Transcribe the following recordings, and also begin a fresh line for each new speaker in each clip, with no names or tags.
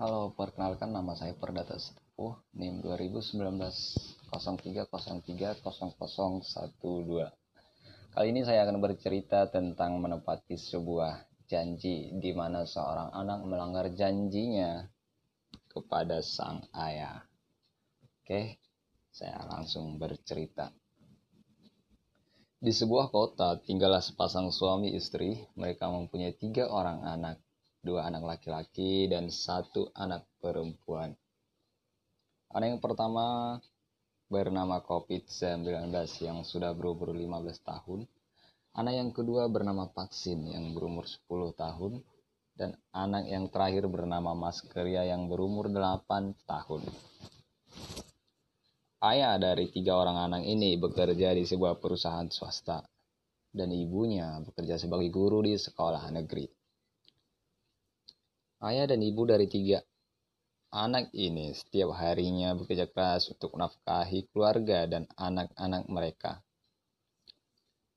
Halo, perkenalkan nama saya Perdata Setepuh, NIM 2019-0303-0012. Kali ini saya akan bercerita tentang menepati sebuah janji di mana seorang anak melanggar janjinya kepada sang ayah. Oke, saya langsung bercerita. Di sebuah kota tinggallah sepasang suami istri. Mereka mempunyai tiga orang anak dua anak laki-laki dan satu anak perempuan. Anak yang pertama bernama COVID-19 yang sudah berumur 15 tahun. Anak yang kedua bernama Vaksin yang berumur 10 tahun. Dan anak yang terakhir bernama Mas Kerja yang berumur 8 tahun. Ayah dari tiga orang anak ini bekerja di sebuah perusahaan swasta dan ibunya bekerja sebagai guru di sekolah negeri. Ayah dan ibu dari tiga anak ini setiap harinya bekerja keras untuk menafkahi keluarga dan anak-anak mereka.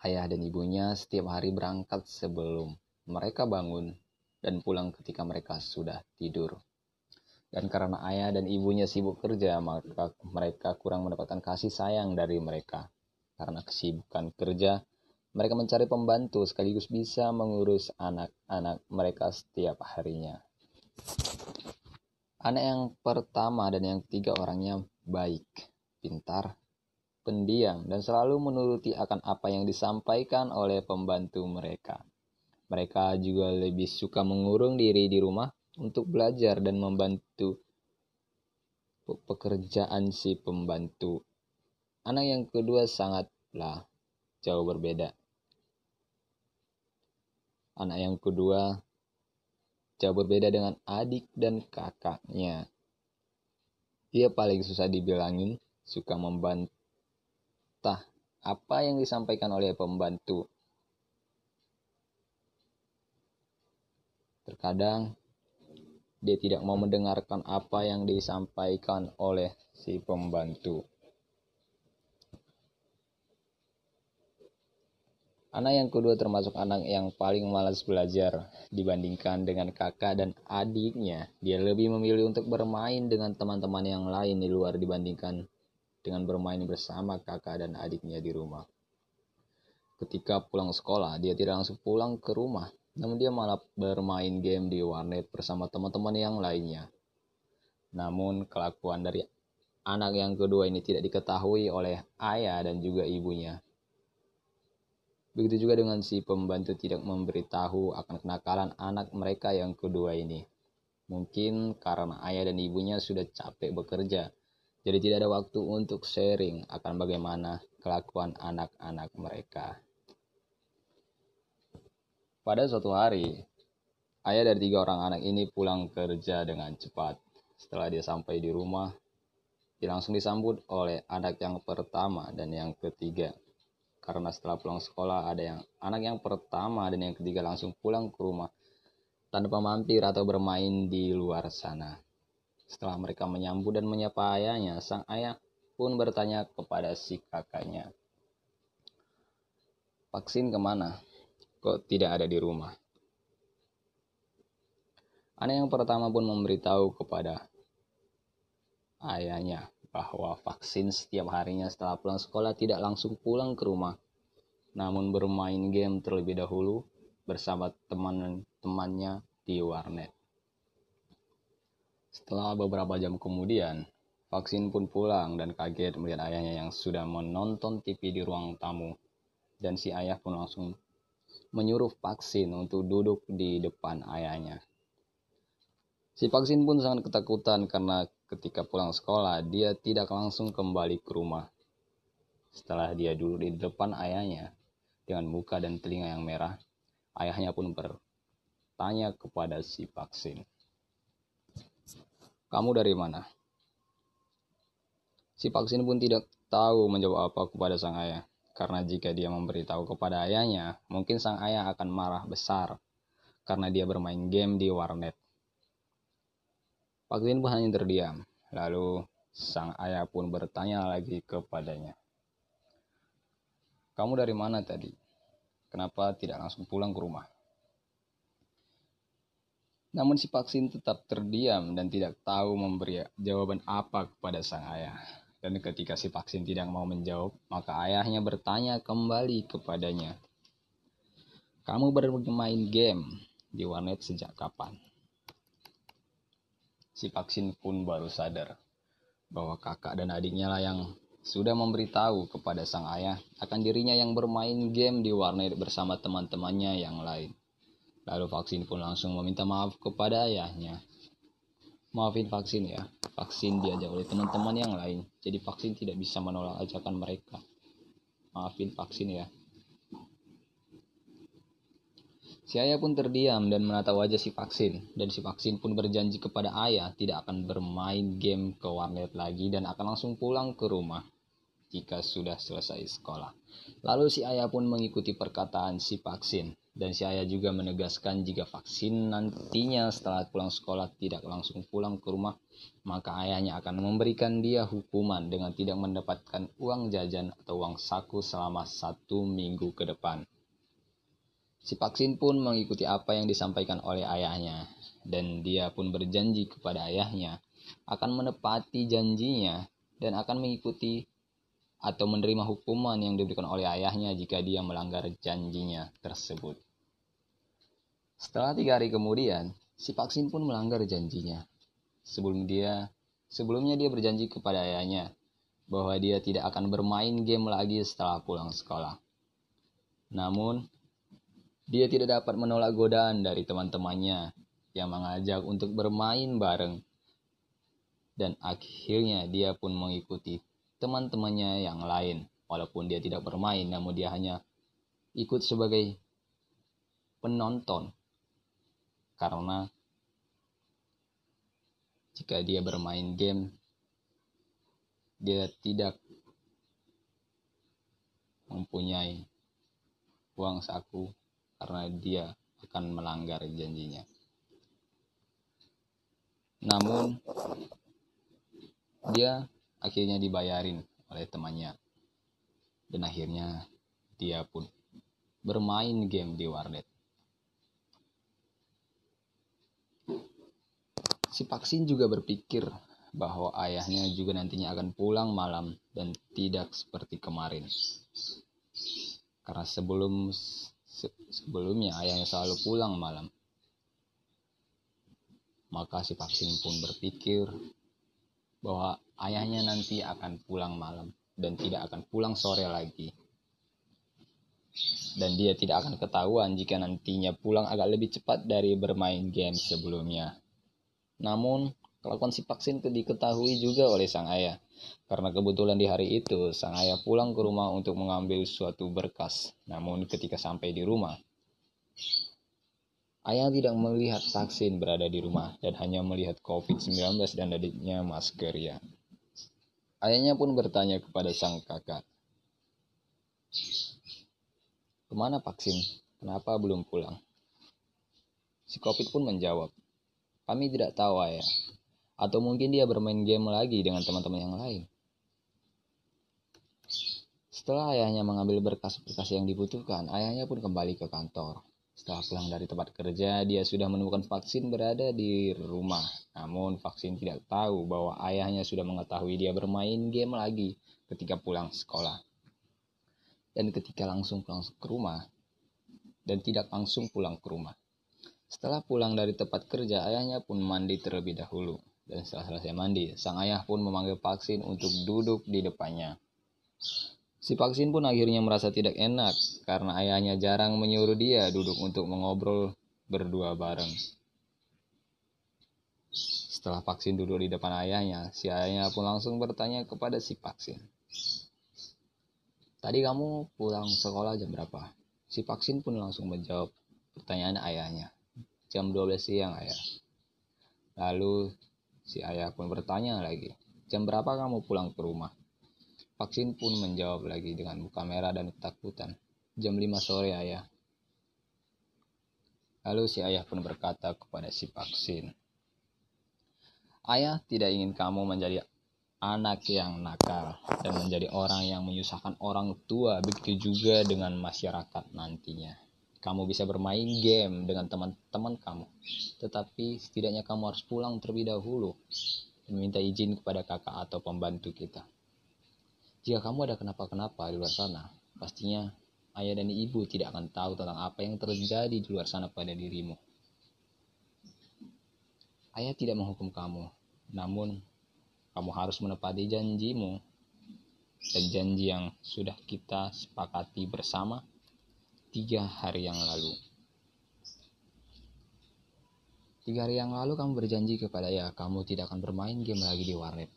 Ayah dan ibunya setiap hari berangkat sebelum mereka bangun dan pulang ketika mereka sudah tidur. Dan karena ayah dan ibunya sibuk kerja, maka mereka kurang mendapatkan kasih sayang dari mereka. Karena kesibukan kerja, mereka mencari pembantu sekaligus bisa mengurus anak-anak mereka setiap harinya. Anak yang pertama dan yang ketiga orangnya baik, pintar, pendiam, dan selalu menuruti akan apa yang disampaikan oleh pembantu mereka. Mereka juga lebih suka mengurung diri di rumah untuk belajar dan membantu pekerjaan si pembantu. Anak yang kedua sangatlah jauh berbeda. Anak yang kedua jauh berbeda dengan adik dan kakaknya. Dia paling susah dibilangin, suka membantah apa yang disampaikan oleh pembantu. Terkadang dia tidak mau mendengarkan apa yang disampaikan oleh si pembantu. Anak yang kedua termasuk anak yang paling malas belajar dibandingkan dengan kakak dan adiknya. Dia lebih memilih untuk bermain dengan teman-teman yang lain di luar dibandingkan dengan bermain bersama kakak dan adiknya di rumah. Ketika pulang sekolah, dia tidak langsung pulang ke rumah, namun dia malah bermain game di warnet bersama teman-teman yang lainnya. Namun kelakuan dari anak yang kedua ini tidak diketahui oleh ayah dan juga ibunya. Begitu juga dengan si pembantu tidak memberitahu akan kenakalan anak mereka yang kedua ini. Mungkin karena ayah dan ibunya sudah capek bekerja, jadi tidak ada waktu untuk sharing akan bagaimana kelakuan anak-anak mereka. Pada suatu hari, ayah dari tiga orang anak ini pulang kerja dengan cepat. Setelah dia sampai di rumah, dia langsung disambut oleh anak yang pertama dan yang ketiga karena setelah pulang sekolah ada yang anak yang pertama dan yang ketiga langsung pulang ke rumah tanpa mampir atau bermain di luar sana. Setelah mereka menyambut dan menyapa ayahnya, sang ayah pun bertanya kepada si kakaknya, Vaksin ke mana? Kok tidak ada di rumah? Anak yang pertama pun memberitahu kepada ayahnya bahwa vaksin setiap harinya setelah pulang sekolah tidak langsung pulang ke rumah, namun bermain game terlebih dahulu bersama teman-temannya di warnet. Setelah beberapa jam kemudian, vaksin pun pulang dan kaget melihat ayahnya yang sudah menonton TV di ruang tamu. Dan si ayah pun langsung menyuruh vaksin untuk duduk di depan ayahnya. Si vaksin pun sangat ketakutan karena ketika pulang sekolah dia tidak langsung kembali ke rumah. Setelah dia duduk di depan ayahnya dengan muka dan telinga yang merah, ayahnya pun bertanya kepada si vaksin. Kamu dari mana? Si vaksin pun tidak tahu menjawab apa kepada sang ayah, karena jika dia memberitahu kepada ayahnya, mungkin sang ayah akan marah besar karena dia bermain game di warnet. Vaksin pun hanya terdiam. Lalu sang ayah pun bertanya lagi kepadanya. Kamu dari mana tadi? Kenapa tidak langsung pulang ke rumah? Namun si vaksin tetap terdiam dan tidak tahu memberi jawaban apa kepada sang ayah. Dan ketika si vaksin tidak mau menjawab, maka ayahnya bertanya kembali kepadanya. Kamu bermain game di warnet sejak kapan? Si vaksin pun baru sadar bahwa kakak dan adiknya lah yang sudah memberitahu kepada sang ayah akan dirinya yang bermain game di warnet bersama teman-temannya yang lain. Lalu vaksin pun langsung meminta maaf kepada ayahnya. Maafin vaksin ya, vaksin diajak oleh teman-teman yang lain, jadi vaksin tidak bisa menolak ajakan mereka. Maafin vaksin ya. Si ayah pun terdiam dan menata wajah si vaksin, dan si vaksin pun berjanji kepada ayah tidak akan bermain game ke warnet lagi dan akan langsung pulang ke rumah jika sudah selesai sekolah. Lalu si ayah pun mengikuti perkataan si vaksin dan si ayah juga menegaskan jika vaksin nantinya setelah pulang sekolah tidak langsung pulang ke rumah, maka ayahnya akan memberikan dia hukuman dengan tidak mendapatkan uang jajan atau uang saku selama satu minggu ke depan. Si vaksin pun mengikuti apa yang disampaikan oleh ayahnya, dan dia pun berjanji kepada ayahnya akan menepati janjinya dan akan mengikuti atau menerima hukuman yang diberikan oleh ayahnya jika dia melanggar janjinya tersebut. Setelah tiga hari kemudian, si vaksin pun melanggar janjinya. Sebelum dia, sebelumnya dia berjanji kepada ayahnya bahwa dia tidak akan bermain game lagi setelah pulang sekolah. Namun, dia tidak dapat menolak godaan dari teman-temannya yang mengajak untuk bermain bareng. Dan akhirnya dia pun mengikuti teman-temannya yang lain. Walaupun dia tidak bermain, namun dia hanya ikut sebagai penonton. Karena jika dia bermain game, dia tidak mempunyai uang saku karena dia akan melanggar janjinya. Namun, dia akhirnya dibayarin oleh temannya. Dan akhirnya dia pun bermain game di warnet. Si vaksin juga berpikir bahwa ayahnya juga nantinya akan pulang malam dan tidak seperti kemarin. Karena sebelum se sebelumnya ayahnya selalu pulang malam. Maka si vaksin pun berpikir bahwa ayahnya nanti akan pulang malam dan tidak akan pulang sore lagi. Dan dia tidak akan ketahuan jika nantinya pulang agak lebih cepat dari bermain game sebelumnya. Namun, kelakuan si vaksin diketahui juga oleh sang ayah. Karena kebetulan di hari itu, sang ayah pulang ke rumah untuk mengambil suatu berkas. Namun ketika sampai di rumah, Ayah tidak melihat vaksin berada di rumah dan hanya melihat COVID-19 dan adiknya masker ya. Ayahnya pun bertanya kepada sang kakak. Ke mana vaksin? Kenapa belum pulang? Si COVID pun menjawab, kami tidak tahu ayah. Atau mungkin dia bermain game lagi dengan teman-teman yang lain. Setelah ayahnya mengambil berkas-berkas yang dibutuhkan, ayahnya pun kembali ke kantor. Setelah pulang dari tempat kerja, dia sudah menemukan vaksin berada di rumah. Namun vaksin tidak tahu bahwa ayahnya sudah mengetahui dia bermain game lagi ketika pulang sekolah. Dan ketika langsung pulang ke rumah, dan tidak langsung pulang ke rumah. Setelah pulang dari tempat kerja, ayahnya pun mandi terlebih dahulu. Dan setelah selesai mandi, sang ayah pun memanggil vaksin untuk duduk di depannya. Si vaksin pun akhirnya merasa tidak enak karena ayahnya jarang menyuruh dia duduk untuk mengobrol berdua bareng. Setelah vaksin duduk di depan ayahnya, si ayahnya pun langsung bertanya kepada si vaksin. Tadi kamu pulang sekolah jam berapa? Si vaksin pun langsung menjawab pertanyaan ayahnya. Jam 12 siang ayah. Lalu si ayah pun bertanya lagi. Jam berapa kamu pulang ke rumah? Vaksin pun menjawab lagi dengan muka merah dan ketakutan. Jam 5 sore ayah. Lalu si ayah pun berkata kepada si vaksin. Ayah tidak ingin kamu menjadi anak yang nakal dan menjadi orang yang menyusahkan orang tua, begitu juga dengan masyarakat nantinya. Kamu bisa bermain game dengan teman-teman kamu. Tetapi setidaknya kamu harus pulang terlebih dahulu dan meminta izin kepada kakak atau pembantu kita. Jika kamu ada kenapa-kenapa di luar sana, pastinya ayah dan ibu tidak akan tahu tentang apa yang terjadi di luar sana pada dirimu. Ayah tidak menghukum kamu, namun kamu harus menepati janjimu dan janji yang sudah kita sepakati bersama tiga hari yang lalu. Tiga hari yang lalu kamu berjanji kepada ya kamu tidak akan bermain game lagi di warnet.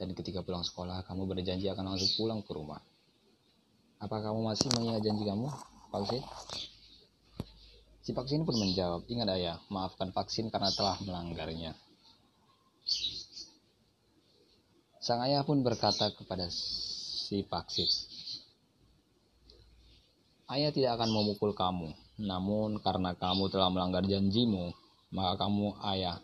Dan ketika pulang sekolah kamu berjanji akan langsung pulang ke rumah. Apa kamu masih mengingat janji kamu, vaksin? Si vaksin pun menjawab, ingat ayah, maafkan vaksin karena telah melanggarnya. Sang ayah pun berkata kepada si vaksin, Ayah tidak akan memukul kamu, namun karena kamu telah melanggar janjimu, maka kamu ayah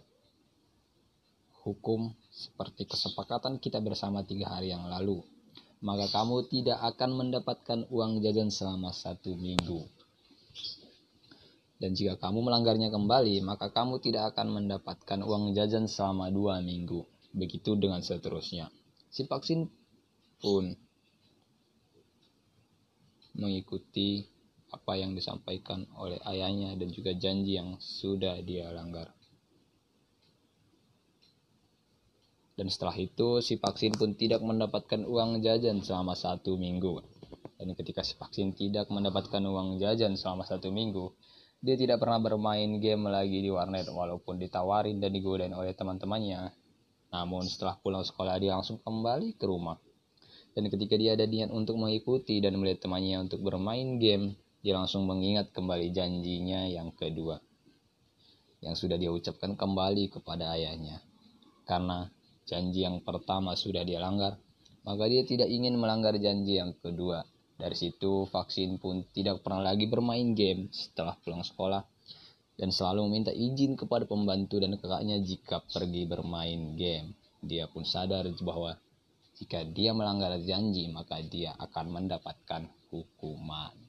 hukum seperti kesepakatan kita bersama tiga hari yang lalu. Maka kamu tidak akan mendapatkan uang jajan selama satu minggu. Dan jika kamu melanggarnya kembali, maka kamu tidak akan mendapatkan uang jajan selama dua minggu. Begitu dengan seterusnya. Si vaksin pun mengikuti apa yang disampaikan oleh ayahnya dan juga janji yang sudah dia langgar. Dan setelah itu si vaksin pun tidak mendapatkan uang jajan selama satu minggu. Dan ketika si vaksin tidak mendapatkan uang jajan selama satu minggu, dia tidak pernah bermain game lagi di warnet walaupun ditawarin dan digodain oleh teman-temannya. Namun setelah pulang sekolah dia langsung kembali ke rumah. Dan ketika dia ada niat untuk mengikuti dan melihat temannya untuk bermain game, dia langsung mengingat kembali janjinya yang kedua. Yang sudah dia ucapkan kembali kepada ayahnya. Karena janji yang pertama sudah dia langgar, maka dia tidak ingin melanggar janji yang kedua. Dari situ vaksin pun tidak pernah lagi bermain game setelah pulang sekolah dan selalu meminta izin kepada pembantu dan kakaknya jika pergi bermain game. Dia pun sadar bahwa jika dia melanggar janji, maka dia akan mendapatkan hukuman.